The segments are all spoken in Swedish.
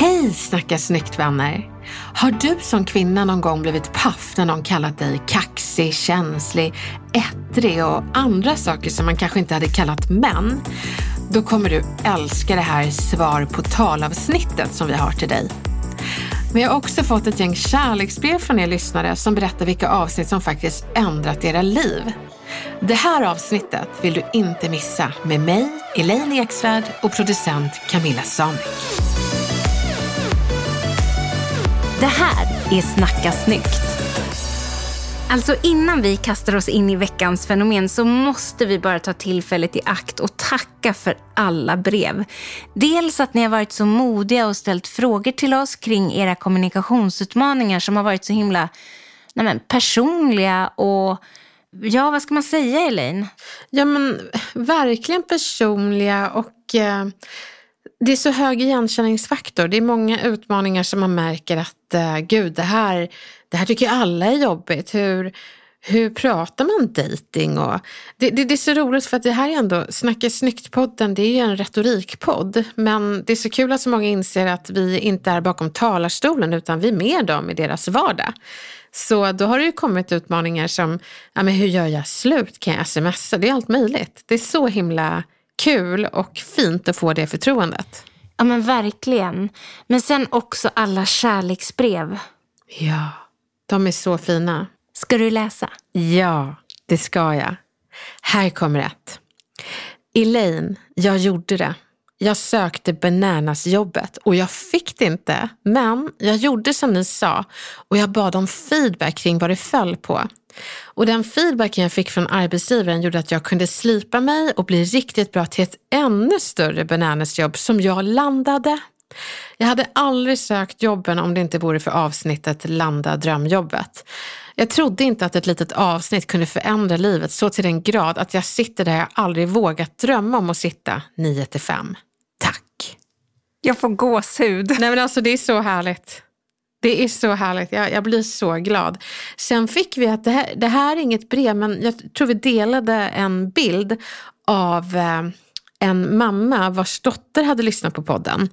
Hej snacka snyggt vänner! Har du som kvinna någon gång blivit paff när någon kallat dig kaxig, känslig, ettrig och andra saker som man kanske inte hade kallat män? Då kommer du älska det här svar på talavsnittet som vi har till dig. Men jag har också fått ett gäng kärleksbrev från er lyssnare som berättar vilka avsnitt som faktiskt ändrat era liv. Det här avsnittet vill du inte missa med mig, Elaine Eksvärd och producent Camilla Samik. Det här är Snacka snyggt. Alltså innan vi kastar oss in i veckans fenomen så måste vi bara ta tillfället i akt och tacka för alla brev. Dels att ni har varit så modiga och ställt frågor till oss kring era kommunikationsutmaningar som har varit så himla nej men, personliga och ja, vad ska man säga Elaine? Ja men verkligen personliga och eh, det är så hög igenkänningsfaktor. Det är många utmaningar som man märker att eh, gud, det här, det här tycker alla är jobbigt. Hur, hur pratar man dating? Och det, det, det, är så roligt för att det här är ändå, Snacka snyggt-podden, det är ju en retorikpodd. Men det är så kul att så många inser att vi inte är bakom talarstolen utan vi är med dem i deras vardag. Så då har det ju kommit utmaningar som, ja men hur gör jag slut? Kan jag smsa? Det är allt möjligt. Det är så himla kul och fint att få det förtroendet. Ja men verkligen. Men sen också alla kärleksbrev. Ja, de är så fina. Ska du läsa? Ja, det ska jag. Här kommer ett. Elaine, jag gjorde det. Jag sökte Bananas-jobbet och jag fick det inte. Men jag gjorde som ni sa och jag bad om feedback kring vad det föll på. Och den feedbacken jag fick från arbetsgivaren gjorde att jag kunde slipa mig och bli riktigt bra till ett ännu större Bananas-jobb som jag landade. Jag hade aldrig sökt jobben om det inte vore för avsnittet Landa drömjobbet. Jag trodde inte att ett litet avsnitt kunde förändra livet så till den grad att jag sitter där jag aldrig vågat drömma om att sitta 9 till 5. Jag får gåshud. Nej men alltså det är så härligt. Det är så härligt, jag, jag, blir så glad. Sen fick vi att det här, det här är inget brev, men jag tror vi delade en bild av eh, en mamma vars dotter hade lyssnat på podden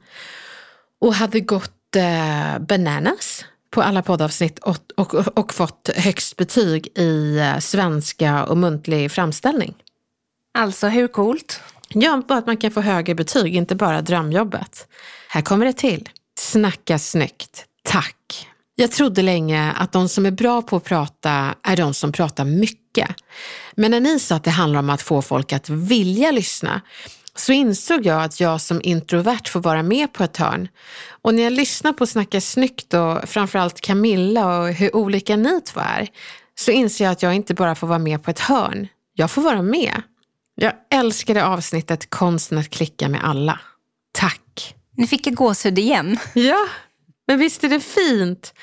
och hade gått eh, bananas på alla poddavsnitt och, och, och, fått högst betyg i eh, svenska och muntlig framställning. Alltså hur coolt? Ja, bara att man kan få högre betyg, inte bara drömjobbet. Här kommer det till. Snacka snyggt. Tack. Jag trodde länge att de som är bra på att prata är de som pratar mycket. Men när ni sa att det handlar om att få folk att vilja lyssna så insåg jag att jag som introvert får vara med på ett hörn. Och när jag lyssnar på Snacka snyggt och framförallt Camilla och hur olika ni två är så inser jag att jag inte bara får vara med på ett hörn. Jag får vara med. Jag älskade avsnittet Konsten att klicka med alla. Tack! Nu fick jag gåshud igen. Ja, men visst är det fint?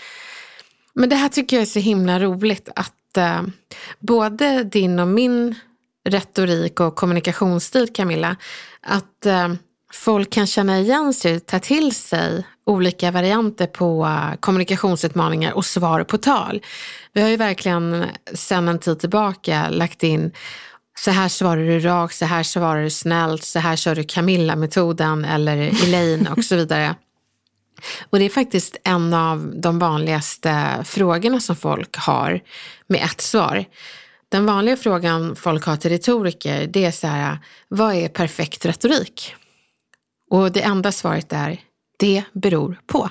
Men det här tycker jag är så himla roligt att eh, både din och min retorik och kommunikationsstil Camilla, att eh, folk kan känna igen sig, ta till sig olika varianter på uh, kommunikationsutmaningar och svar på tal. Vi har ju verkligen sedan en tid tillbaka lagt in så här svarar du rakt, så här svarar du snällt, så här kör du Camilla-metoden eller Elaine och så vidare. Och det är faktiskt en av de vanligaste frågorna som folk har med ett svar. Den vanliga frågan folk har till retoriker det är så här, vad är perfekt retorik? Och det enda svaret är, det beror på.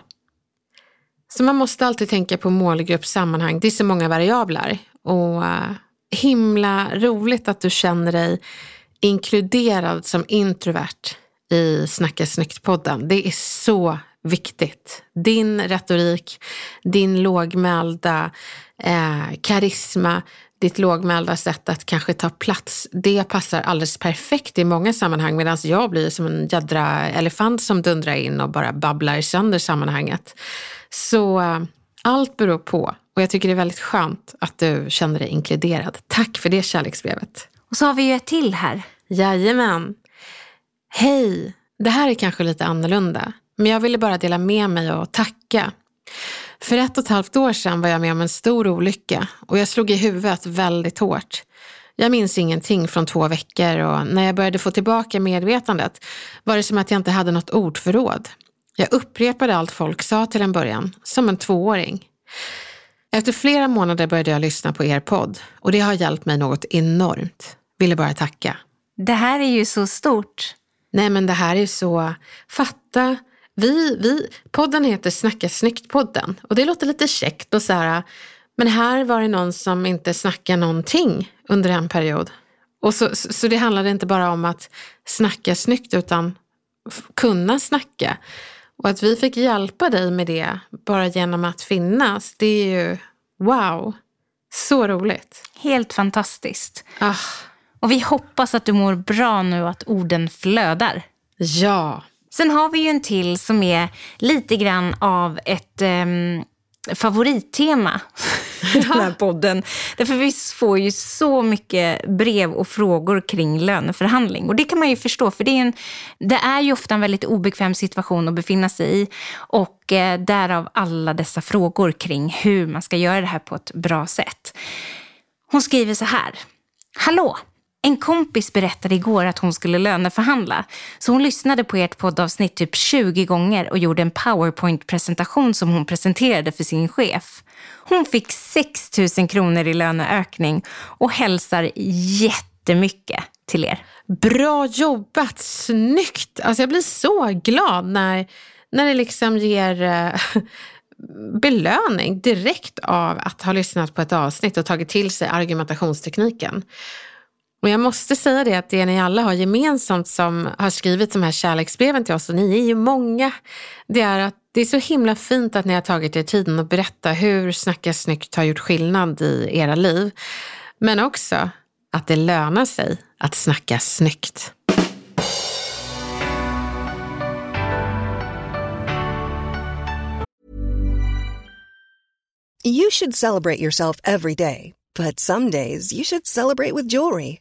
Så man måste alltid tänka på målgrupp, sammanhang. Det är så många variabler. Och eh, himla roligt att du känner dig inkluderad som introvert i Snacka snyggt-podden. Det är så viktigt. Din retorik, din lågmälda eh, karisma, ditt lågmälda sätt att kanske ta plats, det passar alldeles perfekt i många sammanhang medan jag blir som en jädra elefant som dundrar in och bara babblar sönder sammanhanget. Så eh, allt beror på och jag tycker det är väldigt skönt att du känner dig inkluderad. Tack för det kärleksbrevet. Och så har vi ju ett till här. Jajamän. Hej, det här är kanske lite annorlunda, men jag ville bara dela med mig och tacka. För ett och ett halvt år sedan var jag med om en stor olycka och jag slog i huvudet väldigt hårt. Jag minns ingenting från två veckor och när jag började få tillbaka medvetandet var det som att jag inte hade något ordförråd. Jag upprepade allt folk sa till en början, som en tvååring. Efter flera månader började jag lyssna på er podd och det har hjälpt mig något enormt. Ville bara tacka. Det här är ju så stort. Nej men det här är så, fatta, vi, vi, podden heter Snacka snyggt-podden och det låter lite käckt och så här, men här var det någon som inte snackade någonting under en period. Och så, så, det handlade inte bara om att snacka snyggt utan kunna snacka. Och att vi fick hjälpa dig med det bara genom att finnas, det är ju wow. Så roligt. Helt fantastiskt. Ah. Och vi hoppas att du mår bra nu och att orden flödar. Ja. Sen har vi ju en till som är lite grann av ett um, favorittema i den här podden. Därför vi får ju så mycket brev och frågor kring löneförhandling. Och det kan man ju förstå, för det är, en, det är ju ofta en väldigt obekväm situation att befinna sig i. Och eh, därav alla dessa frågor kring hur man ska göra det här på ett bra sätt. Hon skriver så här. Hallå! En kompis berättade igår att hon skulle löneförhandla. Så hon lyssnade på ert poddavsnitt typ 20 gånger och gjorde en powerpoint-presentation som hon presenterade för sin chef. Hon fick 6 000 kronor i löneökning och hälsar jättemycket till er. Bra jobbat, snyggt! Alltså jag blir så glad när, när det liksom ger eh, belöning direkt av att ha lyssnat på ett avsnitt och tagit till sig argumentationstekniken. Och jag måste säga det att det ni alla har gemensamt som har skrivit de här kärleksbreven till oss, och ni är ju många, det är att det är så himla fint att ni har tagit er tiden att berätta hur Snacka snyggt har gjort skillnad i era liv. Men också att det lönar sig att snacka snyggt. You should celebrate yourself every day, but some days you should celebrate with jewelry.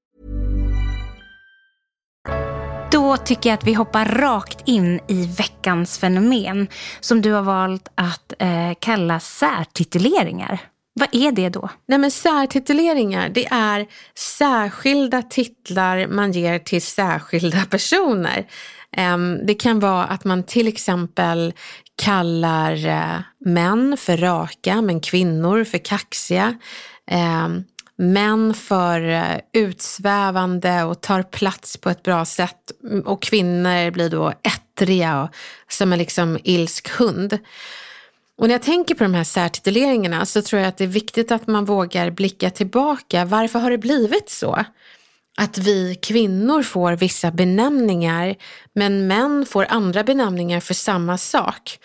Då tycker jag att vi hoppar rakt in i veckans fenomen som du har valt att eh, kalla särtituleringar. Vad är det då? Nej men särtituleringar, det är särskilda titlar man ger till särskilda personer. Ehm, det kan vara att man till exempel kallar eh, män för raka men kvinnor för kaxiga. Ehm, Män för eh, utsvävande och tar plats på ett bra sätt mm, och kvinnor blir då ettriga och som en liksom ilsk hund. Och när jag tänker på de här särtituleringarna så tror jag att det är viktigt att man vågar blicka tillbaka. Varför har det blivit så? Att vi kvinnor får vissa benämningar men män får andra benämningar för samma sak.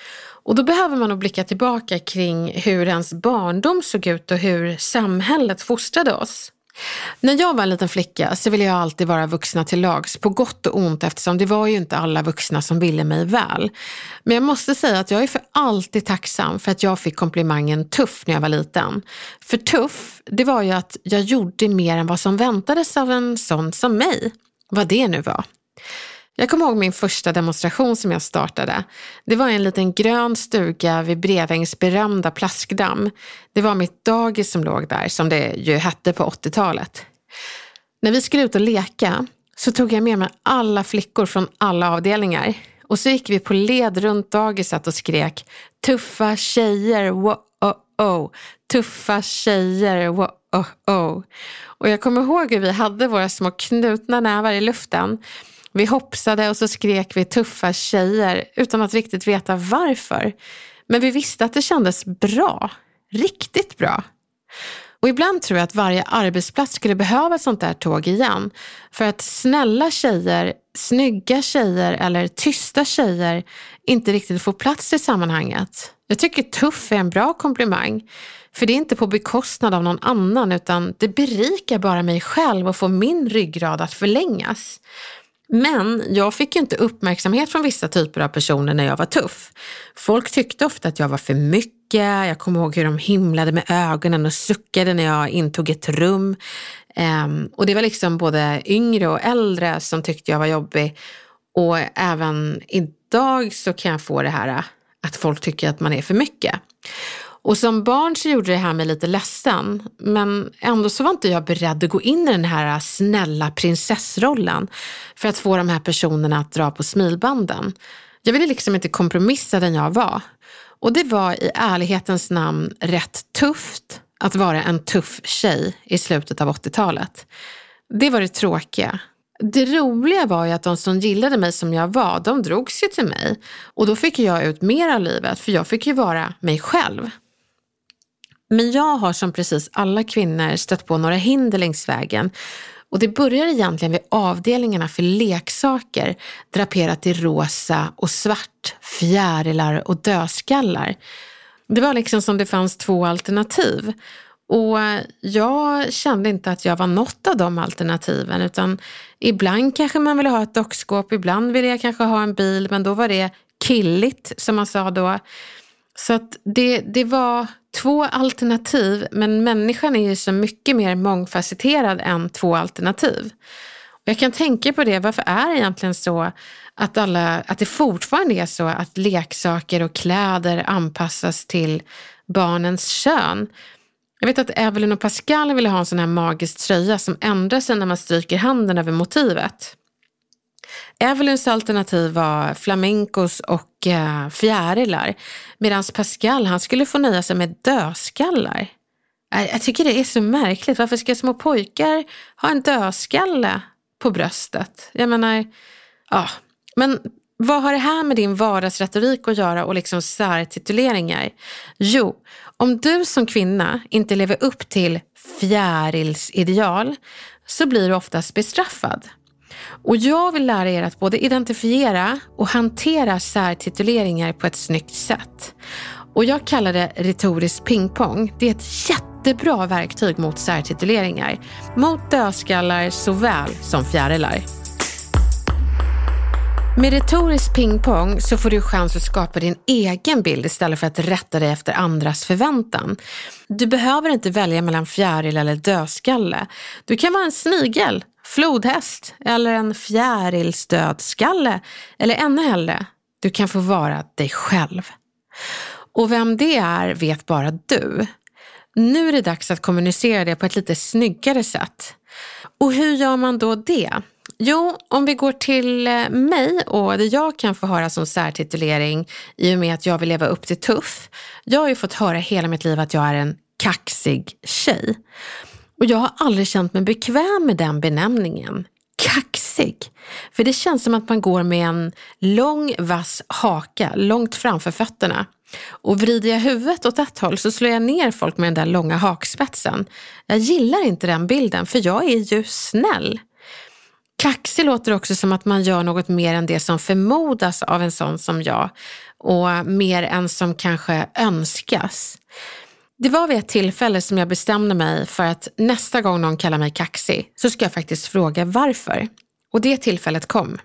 Och då behöver man nog blicka tillbaka kring hur ens barndom såg ut och hur samhället fostrade oss. När jag var en liten flicka så ville jag alltid vara vuxna till lags, på gott och ont eftersom det var ju inte alla vuxna som ville mig väl. Men jag måste säga att jag är för alltid tacksam för att jag fick komplimangen tuff när jag var liten. För tuff, det var ju att jag gjorde mer än vad som väntades av en sån som mig. Vad det nu var. Jag kommer ihåg min första demonstration som jag startade. Det var en liten grön stuga vid Brevängs berömda plaskdamm. Det var mitt dagis som låg där, som det ju hette på 80-talet. När vi skulle ut och leka så tog jag med mig alla flickor från alla avdelningar. Och så gick vi på led runt dagiset och skrek tuffa tjejer, wo-oh-oh, tuffa tjejer, wo-oh-oh. Och jag kommer ihåg hur vi hade våra små knutna nävar i luften vi hoppsade och så skrek vi tuffa tjejer utan att riktigt veta varför. Men vi visste att det kändes bra. Riktigt bra. Och ibland tror jag att varje arbetsplats skulle behöva ett sånt där tåg igen. För att snälla tjejer, snygga tjejer eller tysta tjejer inte riktigt får plats i sammanhanget. Jag tycker tuff är en bra komplimang. För det är inte på bekostnad av någon annan utan det berikar bara mig själv och får min ryggrad att förlängas. Men jag fick inte uppmärksamhet från vissa typer av personer när jag var tuff. Folk tyckte ofta att jag var för mycket. Jag kommer ihåg hur de himlade med ögonen och suckade när jag intog ett rum. Um, och det var liksom både yngre och äldre som tyckte jag var jobbig. Och även idag så kan jag få det här äh, att folk tycker att man är för mycket. Och som barn så gjorde det här mig lite ledsen. Men ändå så var inte jag beredd att gå in i den här snälla prinsessrollen för att få de här personerna att dra på smilbanden. Jag ville liksom inte kompromissa den jag var. Och det var i ärlighetens namn rätt tufft att vara en tuff tjej i slutet av 80-talet. Det var det tråkiga. Det roliga var ju att de som gillade mig som jag var, de drogs ju till mig. Och då fick jag ut mer av livet, för jag fick ju vara mig själv. Men jag har som precis alla kvinnor stött på några hinder längs vägen. Och det börjar egentligen vid avdelningarna för leksaker draperat i rosa och svart, fjärilar och dödskallar. Det var liksom som det fanns två alternativ. Och jag kände inte att jag var något av de alternativen utan ibland kanske man ville ha ett dockskåp, ibland ville jag kanske ha en bil men då var det killigt som man sa då. Så att det, det var två alternativ, men människan är ju så mycket mer mångfacetterad än två alternativ. Och jag kan tänka på det, varför är det egentligen så att, alla, att det fortfarande är så att leksaker och kläder anpassas till barnens kön? Jag vet att Evelyn och Pascal ville ha en sån här magisk tröja som ändrar sig när man stryker handen över motivet. Evelyns alternativ var flamencos och eh, fjärilar medan Pascal han skulle få nöja sig med dödskallar. Äh, jag tycker det är så märkligt. Varför ska små pojkar ha en dödskalle på bröstet? Jag menar, ja. Men vad har det här med din vardagsretorik att göra och liksom särtituleringar? Jo, om du som kvinna inte lever upp till fjärilsideal så blir du oftast bestraffad. Och jag vill lära er att både identifiera och hantera särtituleringar på ett snyggt sätt. Och jag kallar det retorisk pingpong. Det är ett jättebra verktyg mot särtituleringar. Mot dödskallar såväl som fjärilar. Med retorisk pingpong så får du chans att skapa din egen bild istället för att rätta dig efter andras förväntan. Du behöver inte välja mellan fjäril eller dödskalle. Du kan vara en snigel flodhäst eller en fjärilsdödskalle eller ännu hellre, du kan få vara dig själv. Och vem det är vet bara du. Nu är det dags att kommunicera det på ett lite snyggare sätt. Och hur gör man då det? Jo, om vi går till eh, mig och det jag kan få höra som särtitulering i och med att jag vill leva upp till tuff. Jag har ju fått höra hela mitt liv att jag är en kaxig tjej. Och jag har aldrig känt mig bekväm med den benämningen. Kaxig. För det känns som att man går med en lång vass haka långt framför fötterna. Och vrider jag huvudet åt ett håll så slår jag ner folk med den där långa hakspetsen. Jag gillar inte den bilden för jag är ju snäll. Kaxig låter också som att man gör något mer än det som förmodas av en sån som jag och mer än som kanske önskas. Det var vid ett tillfälle som jag bestämde mig för att nästa gång någon kallar mig kaxig så ska jag faktiskt fråga varför. Och det tillfället kom.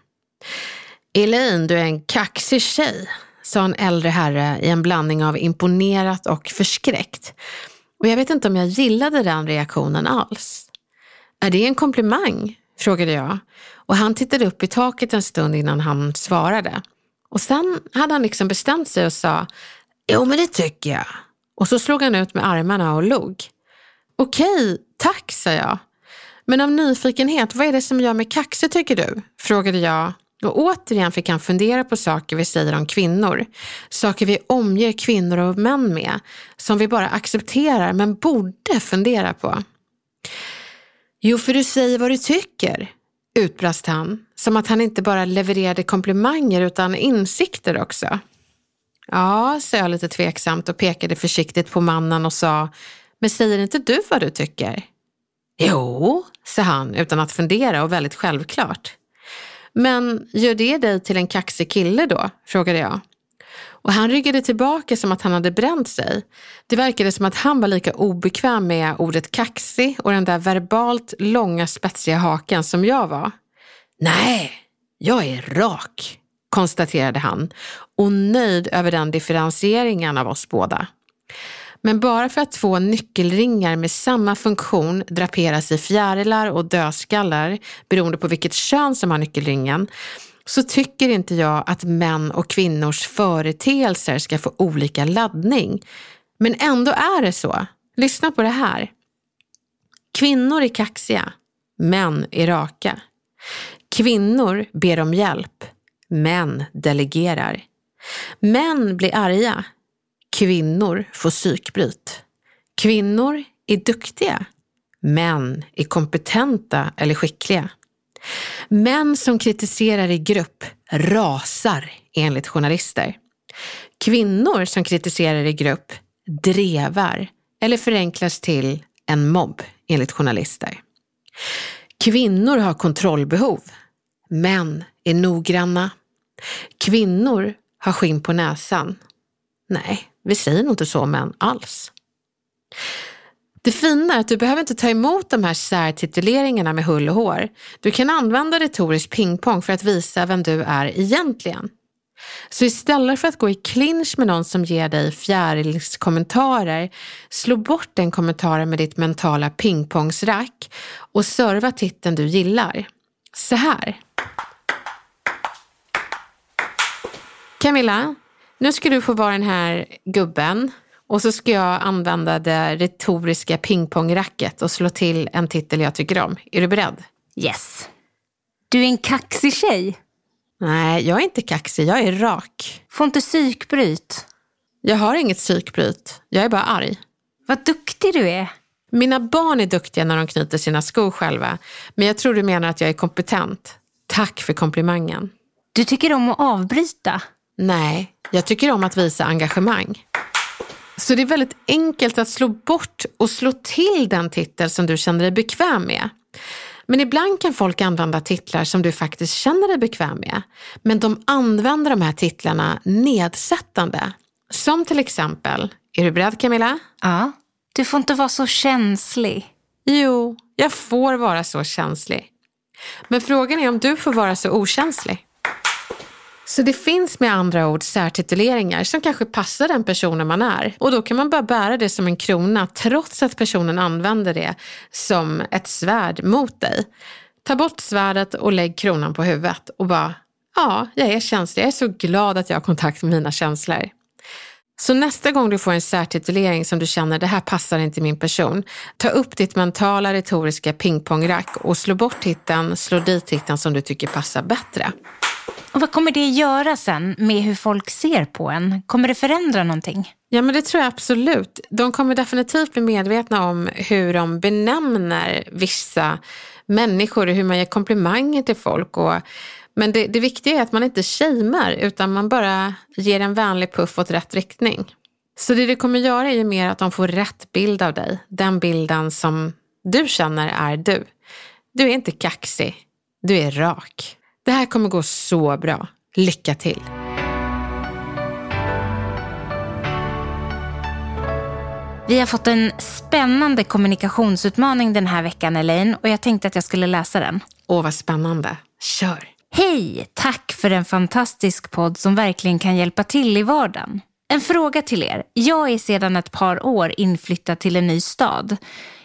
Elaine, du är en kaxig tjej, sa en äldre herre i en blandning av imponerat och förskräckt. Och jag vet inte om jag gillade den reaktionen alls. Är det en komplimang? frågade jag. Och han tittade upp i taket en stund innan han svarade. Och sen hade han liksom bestämt sig och sa, jo men det tycker jag. Och så slog han ut med armarna och log. Okej, tack, sa jag. Men av nyfikenhet, vad är det som gör mig kaxig tycker du? frågade jag och återigen fick han fundera på saker vi säger om kvinnor. Saker vi omger kvinnor och män med, som vi bara accepterar men borde fundera på. Jo, för du säger vad du tycker, utbrast han, som att han inte bara levererade komplimanger utan insikter också. Ja, sa jag lite tveksamt och pekade försiktigt på mannen och sa, men säger inte du vad du tycker? Jo, sa han utan att fundera och väldigt självklart. Men gör det dig till en kaxig kille då? frågade jag. Och han ryggade tillbaka som att han hade bränt sig. Det verkade som att han var lika obekväm med ordet kaxig och den där verbalt långa spetsiga haken som jag var. Nej, jag är rak, konstaterade han och nöjd över den differentieringen av oss båda. Men bara för att två nyckelringar med samma funktion draperas i fjärilar och dödskallar, beroende på vilket kön som har nyckelringen, så tycker inte jag att män och kvinnors företeelser ska få olika laddning. Men ändå är det så. Lyssna på det här. Kvinnor är kaxiga, män är raka. Kvinnor ber om hjälp, män delegerar. Män blir arga, Kvinnor får psykbryt. Kvinnor är duktiga. Män är kompetenta eller skickliga. Män som kritiserar i grupp rasar enligt journalister. Kvinnor som kritiserar i grupp drevar eller förenklas till en mobb enligt journalister. Kvinnor har kontrollbehov. Män är noggranna. Kvinnor har skinn på näsan. Nej, vi säger nog inte så män alls. Det fina är att du behöver inte ta emot de här särtituleringarna med hull och hår. Du kan använda retorisk pingpong för att visa vem du är egentligen. Så istället för att gå i clinch med någon som ger dig fjärilskommentarer, slå bort den kommentaren med ditt mentala pingpongsrack och serva titeln du gillar. Så här. Camilla, nu ska du få vara den här gubben och så ska jag använda det retoriska pingpongracket och slå till en titel jag tycker om. Är du beredd? Yes. Du är en kaxig tjej. Nej, jag är inte kaxig. Jag är rak. Får inte psykbryt. Jag har inget psykbryt. Jag är bara arg. Vad duktig du är. Mina barn är duktiga när de knyter sina skor själva. Men jag tror du menar att jag är kompetent. Tack för komplimangen. Du tycker om att avbryta. Nej, jag tycker om att visa engagemang. Så det är väldigt enkelt att slå bort och slå till den titel som du känner dig bekväm med. Men ibland kan folk använda titlar som du faktiskt känner dig bekväm med. Men de använder de här titlarna nedsättande. Som till exempel, är du beredd Camilla? Ja. Du får inte vara så känslig. Jo, jag får vara så känslig. Men frågan är om du får vara så okänslig. Så det finns med andra ord särtituleringar som kanske passar den personen man är. Och då kan man bara bära det som en krona trots att personen använder det som ett svärd mot dig. Ta bort svärdet och lägg kronan på huvudet och bara, ja, jag är känslig. Jag är så glad att jag har kontakt med mina känslor. Så nästa gång du får en särtitulering som du känner, det här passar inte min person, ta upp ditt mentala retoriska pingpongrack och slå bort titeln, slå dit titeln som du tycker passar bättre. Och vad kommer det göra sen med hur folk ser på en? Kommer det förändra någonting? Ja, men det tror jag absolut. De kommer definitivt bli medvetna om hur de benämner vissa människor och hur man ger komplimanger till folk. Och, men det, det viktiga är att man inte shamear utan man bara ger en vänlig puff åt rätt riktning. Så det du kommer göra är ju mer att de får rätt bild av dig. Den bilden som du känner är du. Du är inte kaxig. Du är rak. Det här kommer gå så bra. Lycka till! Vi har fått en spännande kommunikationsutmaning den här veckan Elaine och jag tänkte att jag skulle läsa den. Åh, vad spännande. Kör! Hej! Tack för en fantastisk podd som verkligen kan hjälpa till i vardagen. En fråga till er. Jag är sedan ett par år inflyttad till en ny stad.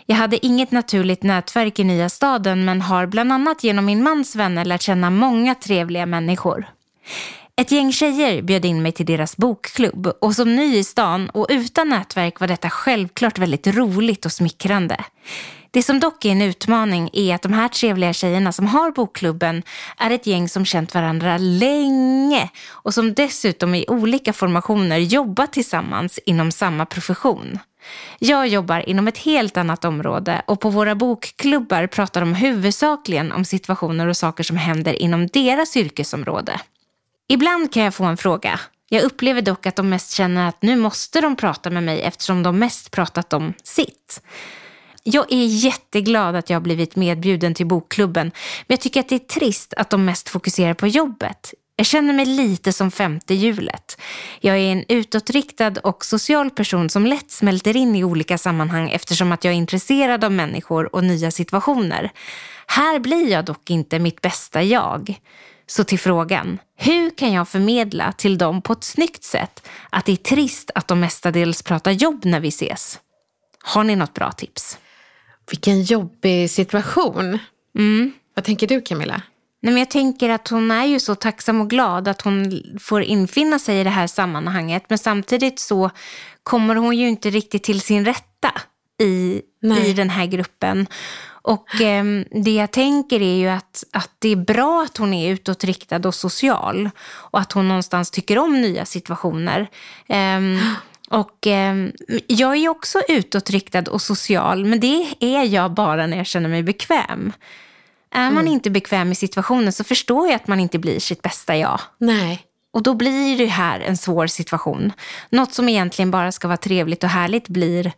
Jag hade inget naturligt nätverk i nya staden men har bland annat genom min mans vänner lärt känna många trevliga människor. Ett gäng tjejer bjöd in mig till deras bokklubb och som ny i stan och utan nätverk var detta självklart väldigt roligt och smickrande. Det som dock är en utmaning är att de här trevliga tjejerna som har bokklubben är ett gäng som känt varandra länge och som dessutom i olika formationer jobbat tillsammans inom samma profession. Jag jobbar inom ett helt annat område och på våra bokklubbar pratar de huvudsakligen om situationer och saker som händer inom deras yrkesområde. Ibland kan jag få en fråga. Jag upplever dock att de mest känner att nu måste de prata med mig eftersom de mest pratat om sitt. Jag är jätteglad att jag har blivit medbjuden till bokklubben, men jag tycker att det är trist att de mest fokuserar på jobbet. Jag känner mig lite som femte hjulet. Jag är en utåtriktad och social person som lätt smälter in i olika sammanhang eftersom att jag är intresserad av människor och nya situationer. Här blir jag dock inte mitt bästa jag. Så till frågan, hur kan jag förmedla till dem på ett snyggt sätt att det är trist att de mestadels pratar jobb när vi ses? Har ni något bra tips? Vilken jobbig situation. Mm. Vad tänker du Camilla? Nej, men jag tänker att hon är ju så tacksam och glad att hon får infinna sig i det här sammanhanget. Men samtidigt så kommer hon ju inte riktigt till sin rätta i, i den här gruppen. Och eh, det jag tänker är ju att, att det är bra att hon är utåtriktad och social. Och att hon någonstans tycker om nya situationer. Eh, och eh, jag är ju också utåtriktad och social, men det är jag bara när jag känner mig bekväm. Är man mm. inte bekväm i situationen så förstår jag att man inte blir sitt bästa jag. Nej. Och då blir det här en svår situation. Något som egentligen bara ska vara trevligt och härligt blir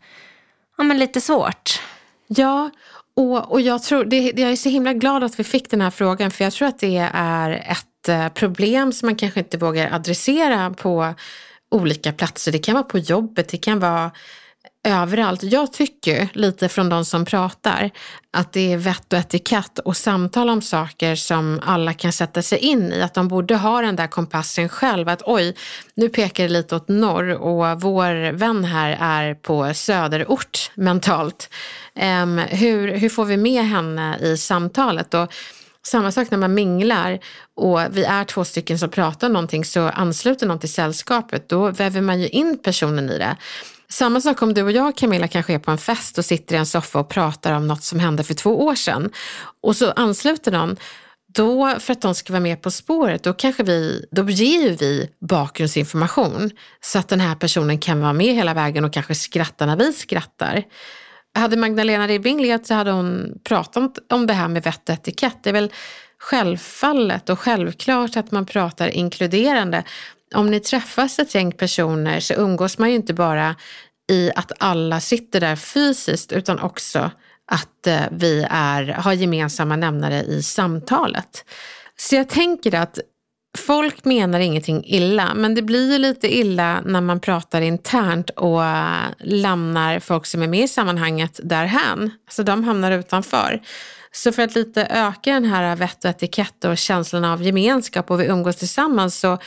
ja, men lite svårt. Ja, och, och jag, tror, det, jag är så himla glad att vi fick den här frågan för jag tror att det är ett eh, problem som man kanske inte vågar adressera på olika platser. Det kan vara på jobbet, det kan vara överallt. Jag tycker lite från de som pratar att det är vett och etikett och samtal om saker som alla kan sätta sig in i. Att de borde ha den där kompassen själv. Att oj, nu pekar det lite åt norr och vår vän här är på söderort mentalt. Um, hur, hur får vi med henne i samtalet? Och samma sak när man minglar och vi är två stycken som pratar någonting så ansluter någon till sällskapet. Då väver man ju in personen i det. Samma sak om du och jag Camilla kanske är på en fest och sitter i en soffa och pratar om något som hände för två år sedan. Och så ansluter någon. Då, för att de ska vara med på spåret, då, kanske vi, då ger ju vi bakgrundsinformation så att den här personen kan vara med hela vägen och kanske skratta när vi skrattar. Hade Magdalena Ribbing levt så hade hon pratat om det här med vett och etikett. Det är väl självfallet och självklart att man pratar inkluderande om ni träffas ett gäng personer så umgås man ju inte bara i att alla sitter där fysiskt utan också att eh, vi är, har gemensamma nämnare i samtalet. Så jag tänker att folk menar ingenting illa, men det blir ju lite illa när man pratar internt och lämnar folk som är med i sammanhanget därhän. Så de hamnar utanför. Så för att lite öka den här vett och etikett och känslan av gemenskap och vi umgås tillsammans så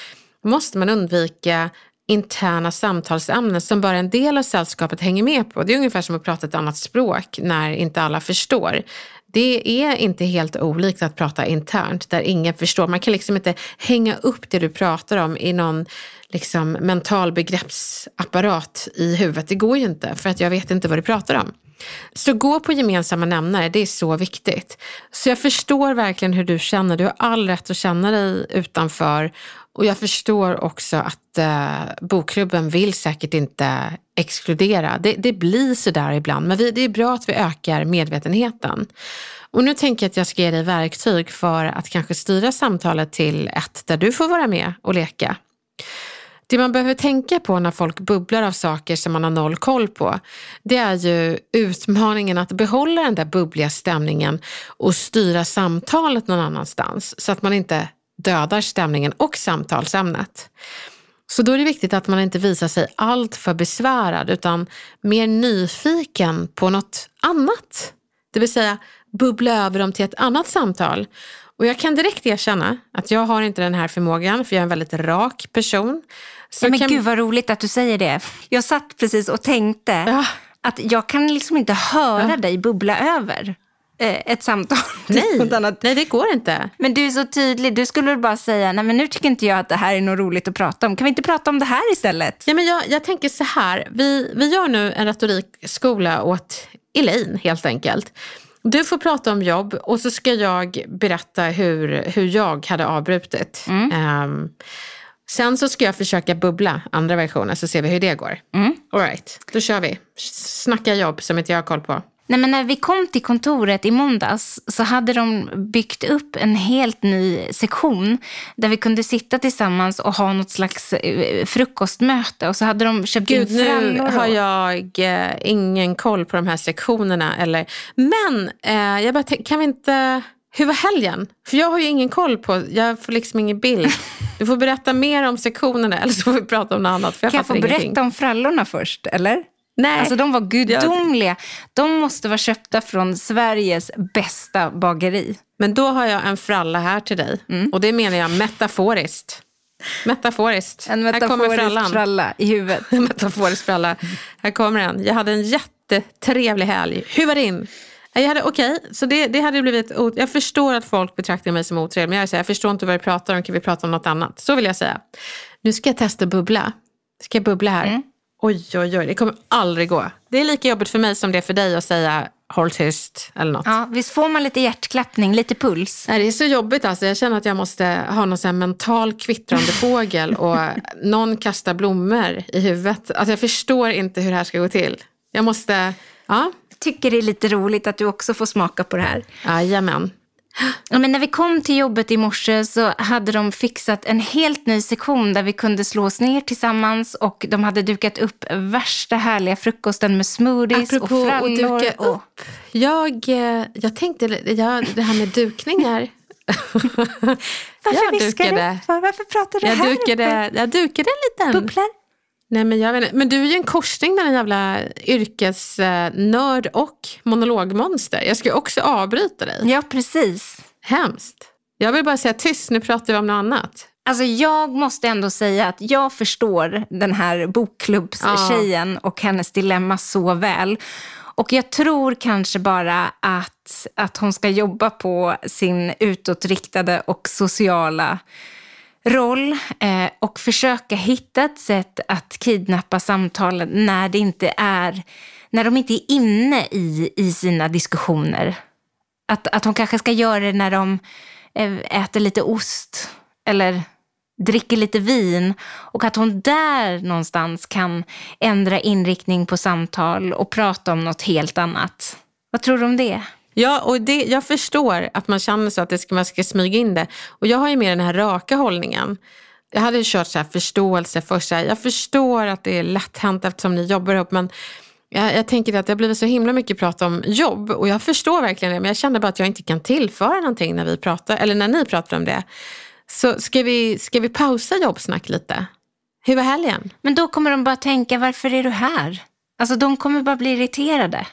måste man undvika interna samtalsämnen som bara en del av sällskapet hänger med på. Det är ungefär som att prata ett annat språk när inte alla förstår. Det är inte helt olikt att prata internt där ingen förstår. Man kan liksom inte hänga upp det du pratar om i någon liksom mental begreppsapparat i huvudet. Det går ju inte för att jag vet inte vad du pratar om. Så gå på gemensamma nämnare, det är så viktigt. Så jag förstår verkligen hur du känner. Du har all rätt att känna dig utanför och jag förstår också att eh, bokklubben vill säkert inte exkludera. Det, det blir sådär ibland, men vi, det är bra att vi ökar medvetenheten. Och nu tänker jag att jag ska ge dig verktyg för att kanske styra samtalet till ett där du får vara med och leka. Det man behöver tänka på när folk bubblar av saker som man har noll koll på, det är ju utmaningen att behålla den där bubbliga stämningen och styra samtalet någon annanstans så att man inte dödar stämningen och samtalsämnet. Så då är det viktigt att man inte visar sig allt för besvärad utan mer nyfiken på något annat. Det vill säga bubbla över dem till ett annat samtal. Och jag kan direkt erkänna att jag har inte den här förmågan för jag är en väldigt rak person. Så ja, men kan... gud vad roligt att du säger det. Jag satt precis och tänkte ja. att jag kan liksom inte höra ja. dig bubbla över ett samtal. Nej, nej, det går inte. Men du är så tydlig. Du skulle bara säga, nej men nu tycker inte jag att det här är något roligt att prata om. Kan vi inte prata om det här istället? Ja, men jag, jag tänker så här, vi, vi gör nu en retorikskola åt Elaine helt enkelt. Du får prata om jobb och så ska jag berätta hur, hur jag hade avbrutit. Mm. Um, sen så ska jag försöka bubbla andra versioner så ser vi hur det går. Mm. All right, då kör vi. Snacka jobb som inte jag har koll på. Nej, men när vi kom till kontoret i måndags så hade de byggt upp en helt ny sektion där vi kunde sitta tillsammans och ha något slags eh, frukostmöte. Och så hade de köpt Gud, in nu har jag eh, ingen koll på de här sektionerna. Eller... Men eh, jag bara kan vi inte... Hur var helgen? För jag har ju ingen koll på, jag får liksom ingen bild. Du får berätta mer om sektionerna eller så får vi prata om något annat. För jag kan jag få ingenting. berätta om frallorna först, eller? Nej. Alltså de var gudomliga. De måste vara köpta från Sveriges bästa bageri. Men då har jag en fralla här till dig. Mm. Och det menar jag metaforiskt. Metaforiskt. En metaforisk fralla i huvudet. En metaforisk fralla. Här kommer den. Jag hade en jättetrevlig helg. Hur var din? Jag hade, okej, okay, så det, det hade blivit... Jag förstår att folk betraktar mig som otrevlig, men jag, säger, jag förstår inte vad du pratar om. Kan vi prata om något annat? Så vill jag säga. Nu ska jag testa bubbla. Ska jag bubbla här? Mm. Oj, oj, oj, det kommer aldrig gå. Det är lika jobbigt för mig som det är för dig att säga håll tyst eller något. Ja, visst får man lite hjärtklappning, lite puls? Nej, det är så jobbigt alltså. Jag känner att jag måste ha någon sån mental kvittrande fågel och någon kastar blommor i huvudet. Alltså jag förstår inte hur det här ska gå till. Jag måste, ja. Jag tycker det är lite roligt att du också får smaka på det här. Jajamän. Ja, men när vi kom till jobbet i morse så hade de fixat en helt ny sektion där vi kunde slå oss ner tillsammans och de hade dukat upp värsta härliga frukosten med smoothies Apropå och frallor. Att duka och... upp. Jag, eh, jag tänkte, jag, det här med dukningar. Varför viskar du? Varför pratar du jag här dukade, Jag dukade en liten... Bubblar? Nej, men, jag vet inte. men du är ju en korsning mellan jävla yrkesnörd och monologmonster. Jag ska ju också avbryta dig. Ja, precis. Hemskt. Jag vill bara säga tyst, nu pratar vi om något annat. Alltså jag måste ändå säga att jag förstår den här bokklubbstjejen ja. och hennes dilemma så väl. Och jag tror kanske bara att, att hon ska jobba på sin utåtriktade och sociala roll eh, och försöka hitta ett sätt att kidnappa samtalen när, det inte är, när de inte är inne i, i sina diskussioner. Att, att hon kanske ska göra det när de eh, äter lite ost eller dricker lite vin och att hon där någonstans kan ändra inriktning på samtal och prata om något helt annat. Vad tror du om det? Ja, och det, jag förstår att man känner så att det ska, man ska smyga in det. Och jag har ju mer den här raka hållningen. Jag hade kört så här förståelse först. Så här, jag förstår att det är lätt hänt eftersom ni jobbar ihop. Men jag, jag tänker att det har blivit så himla mycket prat om jobb. Och jag förstår verkligen det. Men jag känner bara att jag inte kan tillföra någonting när vi pratar, eller när ni pratar om det. Så ska vi, ska vi pausa jobbsnack lite? Hur var helgen? Men då kommer de bara tänka, varför är du här? Alltså de kommer bara bli irriterade.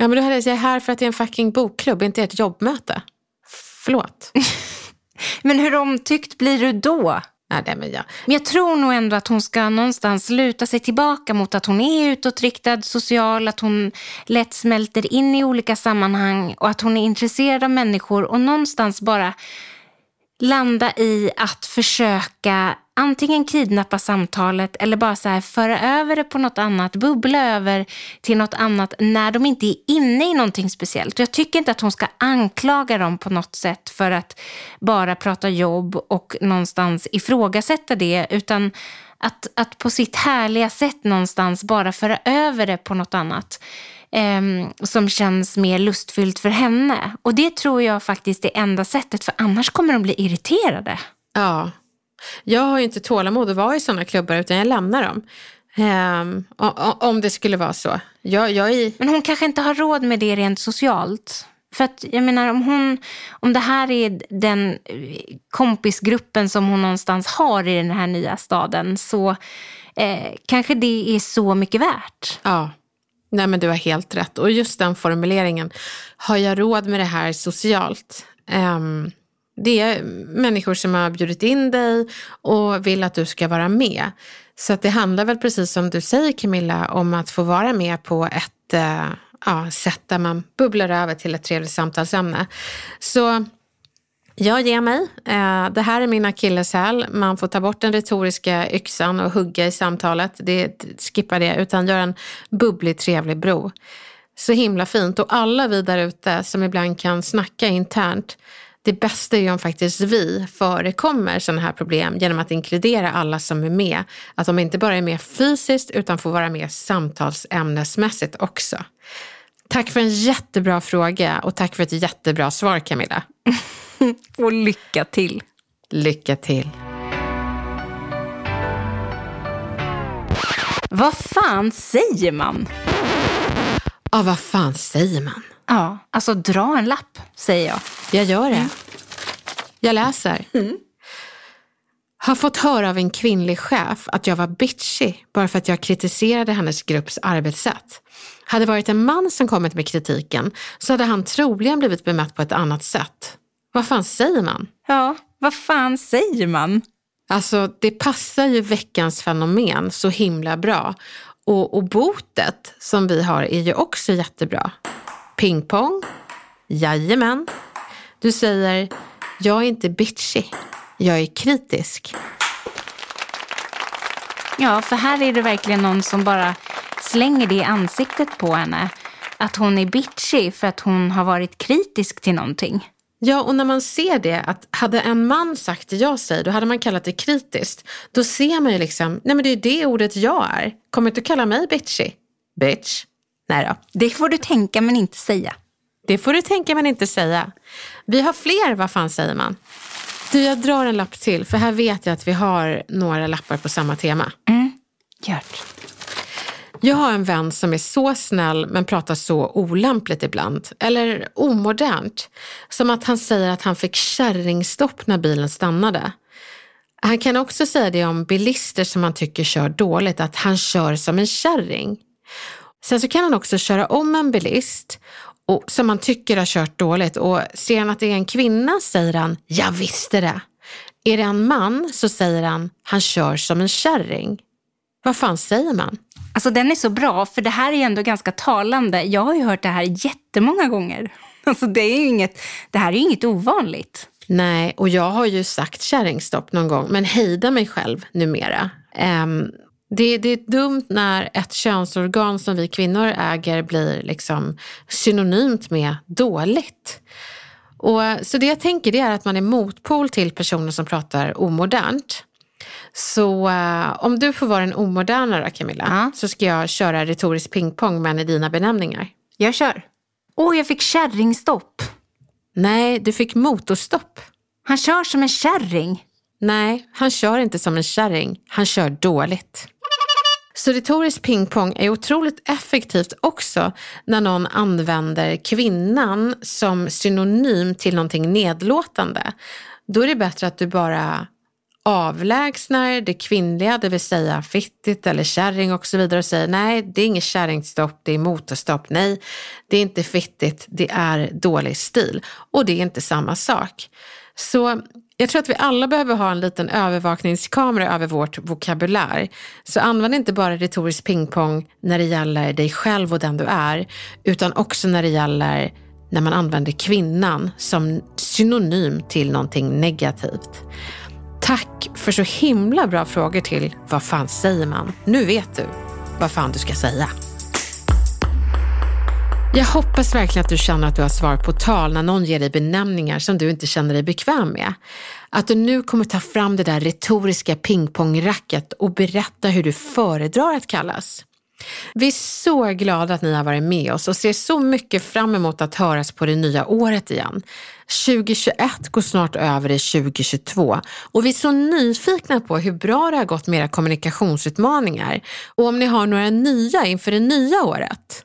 Ja, men då hade jag sagt här för att det är en fucking bokklubb, inte ett jobbmöte. Förlåt. men hur omtyckt blir du då? Ja, det men, jag. men jag tror nog ändå att hon ska någonstans luta sig tillbaka mot att hon är utåtriktad, social, att hon lätt smälter in i olika sammanhang och att hon är intresserad av människor och någonstans bara landa i att försöka antingen kidnappa samtalet eller bara så här föra över det på något annat, bubbla över till något annat när de inte är inne i någonting speciellt. Jag tycker inte att hon ska anklaga dem på något sätt för att bara prata jobb och någonstans ifrågasätta det, utan att, att på sitt härliga sätt någonstans bara föra över det på något annat eh, som känns mer lustfyllt för henne. Och det tror jag faktiskt är enda sättet, för annars kommer de bli irriterade. Ja, Jag har ju inte tålamod att vara i sådana klubbar utan jag lämnar dem. Um, om det skulle vara så. Jag, jag är... Men hon kanske inte har råd med det rent socialt. För att jag menar om hon, om det här är den kompisgruppen som hon någonstans har i den här nya staden så eh, kanske det är så mycket värt. Ja, nej men du har helt rätt. Och just den formuleringen, har jag råd med det här socialt? Um, det är människor som har bjudit in dig och vill att du ska vara med. Så att det handlar väl precis som du säger Camilla om att få vara med på ett uh, ja, sätt där man bubblar över till ett trevligt samtalsämne. Så jag ger mig. Eh, det här är min akilleshäl. Man får ta bort den retoriska yxan och hugga i samtalet. Det, skippa det, utan gör en bubblig, trevlig bro. Så himla fint. Och alla vi där ute som ibland kan snacka internt, det bästa är ju om faktiskt vi förekommer sådana här problem genom att inkludera alla som är med. Att de inte bara är med fysiskt utan får vara med samtalsämnesmässigt också. Tack för en jättebra fråga och tack för ett jättebra svar Camilla. och lycka till. Lycka till. Vad fan säger man? Ja, vad fan säger man? Ja, alltså dra en lapp, säger jag. Jag gör det. Mm. Jag läser. Mm. Har fått höra av en kvinnlig chef att jag var bitchy bara för att jag kritiserade hennes grupps arbetssätt. Hade varit en man som kommit med kritiken så hade han troligen blivit bemött på ett annat sätt. Vad fan säger man? Ja, vad fan säger man? Alltså, det passar ju veckans fenomen så himla bra. Och, och botet som vi har är ju också jättebra. Pingpong? Jajamän. Du säger, jag är inte bitchy, jag är kritisk. Ja, för här är det verkligen någon som bara slänger det i ansiktet på henne. Att hon är bitchy för att hon har varit kritisk till någonting. Ja, och när man ser det, att hade en man sagt det jag säger, då hade man kallat det kritiskt. Då ser man ju liksom, nej men det är det ordet jag är. Kommer inte att kalla mig bitchy. Bitch. Nej då. Det får du tänka men inte säga. Det får du tänka men inte säga. Vi har fler, vad fan säger man? Du, jag drar en lapp till, för här vet jag att vi har några lappar på samma tema. Mm, gör jag har en vän som är så snäll men pratar så olämpligt ibland. Eller omodernt. Som att han säger att han fick kärringstopp när bilen stannade. Han kan också säga det om bilister som han tycker kör dåligt, att han kör som en kärring. Sen så kan han också köra om en bilist och, som han tycker har kört dåligt och ser han att det är en kvinna säger han, jag visste det. Är det en man så säger han, han kör som en kärring. Vad fan säger man? Alltså den är så bra, för det här är ju ändå ganska talande. Jag har ju hört det här jättemånga gånger. Alltså det, är ju inget, det här är ju inget ovanligt. Nej, och jag har ju sagt kärringstopp någon gång, men hejda mig själv numera. Um, det, det, är dumt när ett könsorgan som vi kvinnor äger blir liksom synonymt med dåligt. Och, så det jag tänker det är att man är motpol till personer som pratar omodernt. Så uh, om du får vara den omoderna då Camilla, ja. så ska jag köra retorisk pingpong med dina benämningar. Jag kör. Åh, oh, jag fick kärringstopp. Nej, du fick motorstopp. Han kör som en kärring. Nej, han kör inte som en kärring. Han kör dåligt. Så retorisk pingpong är otroligt effektivt också när någon använder kvinnan som synonym till någonting nedlåtande. Då är det bättre att du bara avlägsnar det kvinnliga, det vill säga fittigt eller kärring och så vidare och säger nej, det är inget kärringstopp, det är motorstopp. Nej, det är inte fittigt, det är dålig stil. Och det är inte samma sak. Så jag tror att vi alla behöver ha en liten övervakningskamera över vårt vokabulär. Så använd inte bara retorisk pingpong när det gäller dig själv och den du är, utan också när det gäller när man använder kvinnan som synonym till någonting negativt. Tack för så himla bra frågor till Vad fan säger man? Nu vet du vad fan du ska säga. Jag hoppas verkligen att du känner att du har svar på tal när någon ger dig benämningar som du inte känner dig bekväm med. Att du nu kommer ta fram det där retoriska pingpongracket och berätta hur du föredrar att kallas. Vi är så glada att ni har varit med oss och ser så mycket fram emot att höras på det nya året igen. 2021 går snart över i 2022 och vi är så nyfikna på hur bra det har gått med era kommunikationsutmaningar och om ni har några nya inför det nya året.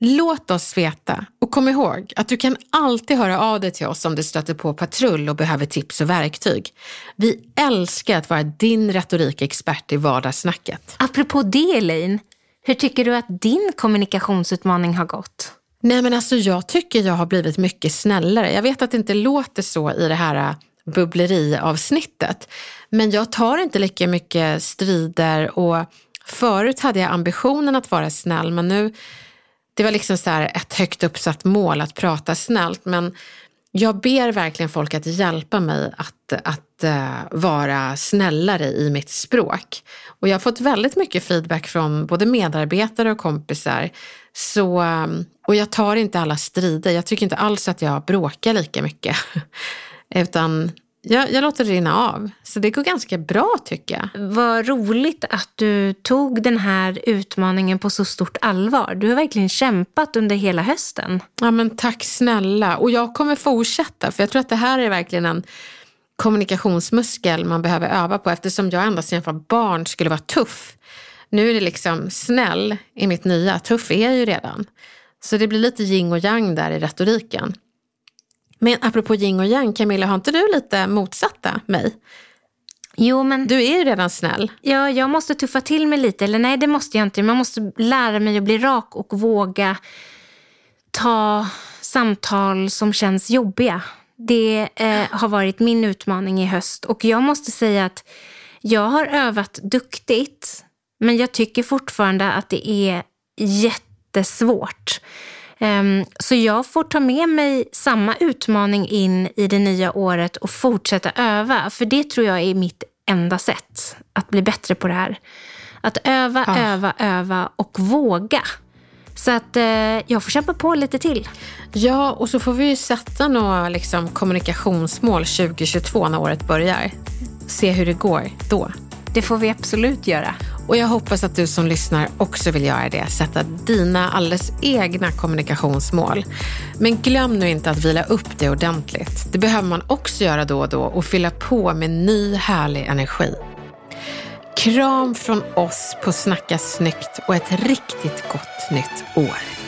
Låt oss veta och kom ihåg att du kan alltid höra av dig till oss om du stöter på patrull och behöver tips och verktyg. Vi älskar att vara din retorikexpert i vardagssnacket. Apropå det Elaine, hur tycker du att din kommunikationsutmaning har gått? Nej men alltså jag tycker jag har blivit mycket snällare. Jag vet att det inte låter så i det här äh, bubbleriavsnittet. Men jag tar inte lika mycket strider och förut hade jag ambitionen att vara snäll men nu, det var liksom så ett högt uppsatt mål att prata snällt men jag ber verkligen folk att hjälpa mig att, att uh, vara snällare i mitt språk. Och jag har fått väldigt mycket feedback från både medarbetare och kompisar. Så, um, och jag tar inte alla strider. Jag tycker inte alls att jag bråkar lika mycket. Utan jag, jag låter det rinna av. Så det går ganska bra tycker jag. Vad roligt att du tog den här utmaningen på så stort allvar. Du har verkligen kämpat under hela hösten. Ja men tack snälla. Och jag kommer fortsätta för jag tror att det här är verkligen en kommunikationsmuskel man behöver öva på eftersom jag ända sedan jag var barn skulle vara tuff. Nu är det liksom snäll i mitt nya, tuff är jag ju redan. Så det blir lite yin och yang där i retoriken. Men apropå yin och yang, Camilla, har inte du lite motsatta mig? Jo, men... Du är ju redan snäll. Ja, jag måste tuffa till mig lite. Eller nej, det måste jag inte. Man måste lära mig att bli rak och våga ta samtal som känns jobbiga. Det eh, har varit min utmaning i höst. Och jag måste säga att jag har övat duktigt. Men jag tycker fortfarande att det är jättesvårt. Ehm, så jag får ta med mig samma utmaning in i det nya året och fortsätta öva. För det tror jag är mitt enda sätt att bli bättre på det här. Att öva, ja. öva, öva och våga. Så att eh, jag får kämpa på lite till. Ja, och så får vi ju sätta några liksom, kommunikationsmål 2022 när året börjar. Se hur det går då. Det får vi absolut göra. Och jag hoppas att du som lyssnar också vill göra det. Sätta dina alldeles egna kommunikationsmål. Men glöm nu inte att vila upp det ordentligt. Det behöver man också göra då och då och fylla på med ny härlig energi. Kram från oss på Snacka snyggt och ett riktigt gott nytt år.